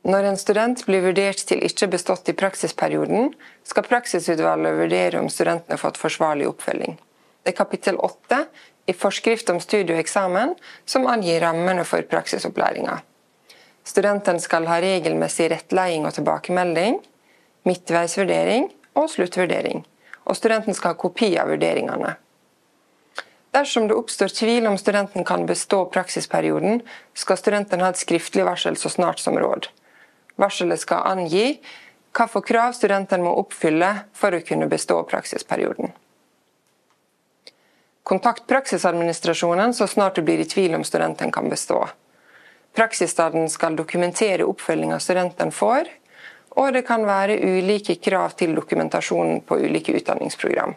Når en student blir vurdert til ikke bestått i praksisperioden, skal praksisutvalget vurdere om studenten har fått forsvarlig oppfølging. Det er kapittel 8 i forskrift om studie og eksamen som angir rammene for praksisopplæringa. Studenten skal ha regelmessig rettleding og tilbakemelding, midtveisvurdering og sluttvurdering. Og studenten skal ha kopi av vurderingene. Dersom det oppstår tvil om studenten kan bestå praksisperioden, skal studenten ha et skriftlig varsel så snart som råd. Varselet skal angi hvilke krav studenten må oppfylle for å kunne bestå praksisperioden. Kontakt praksisadministrasjonen så snart du blir i tvil om studenten kan bestå. Praksisstaden skal dokumentere oppfølginga studenten får, og det kan være ulike krav til dokumentasjonen på ulike utdanningsprogram.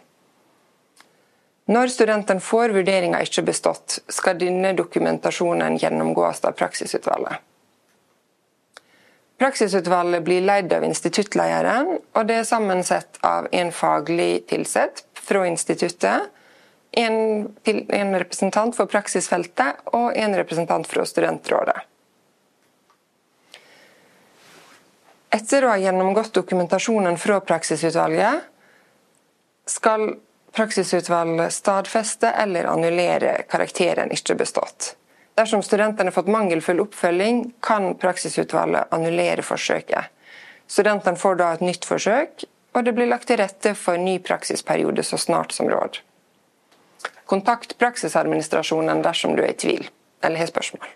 Når studenten får vurderinga ikke bestått, skal denne dokumentasjonen gjennomgås av praksisutvalget. Praksisutvalget blir leid av instituttlederen, og det er sammensett av en faglig tilsatt fra instituttet, en, en, representant for praksisfeltet og en representant fra studentrådet. Etter å ha gjennomgått dokumentasjonen fra praksisutvalget, skal praksisutvalget stadfeste eller annullere karakteren ikke bestått. Dersom studentene har fått mangelfull oppfølging, kan praksisutvalget annullere forsøket. Studentene får da et nytt forsøk, og det blir lagt til rette for ny praksisperiode så snart som råd. Kontakt praksisadministrasjonen dersom du er i tvil eller har spørsmål.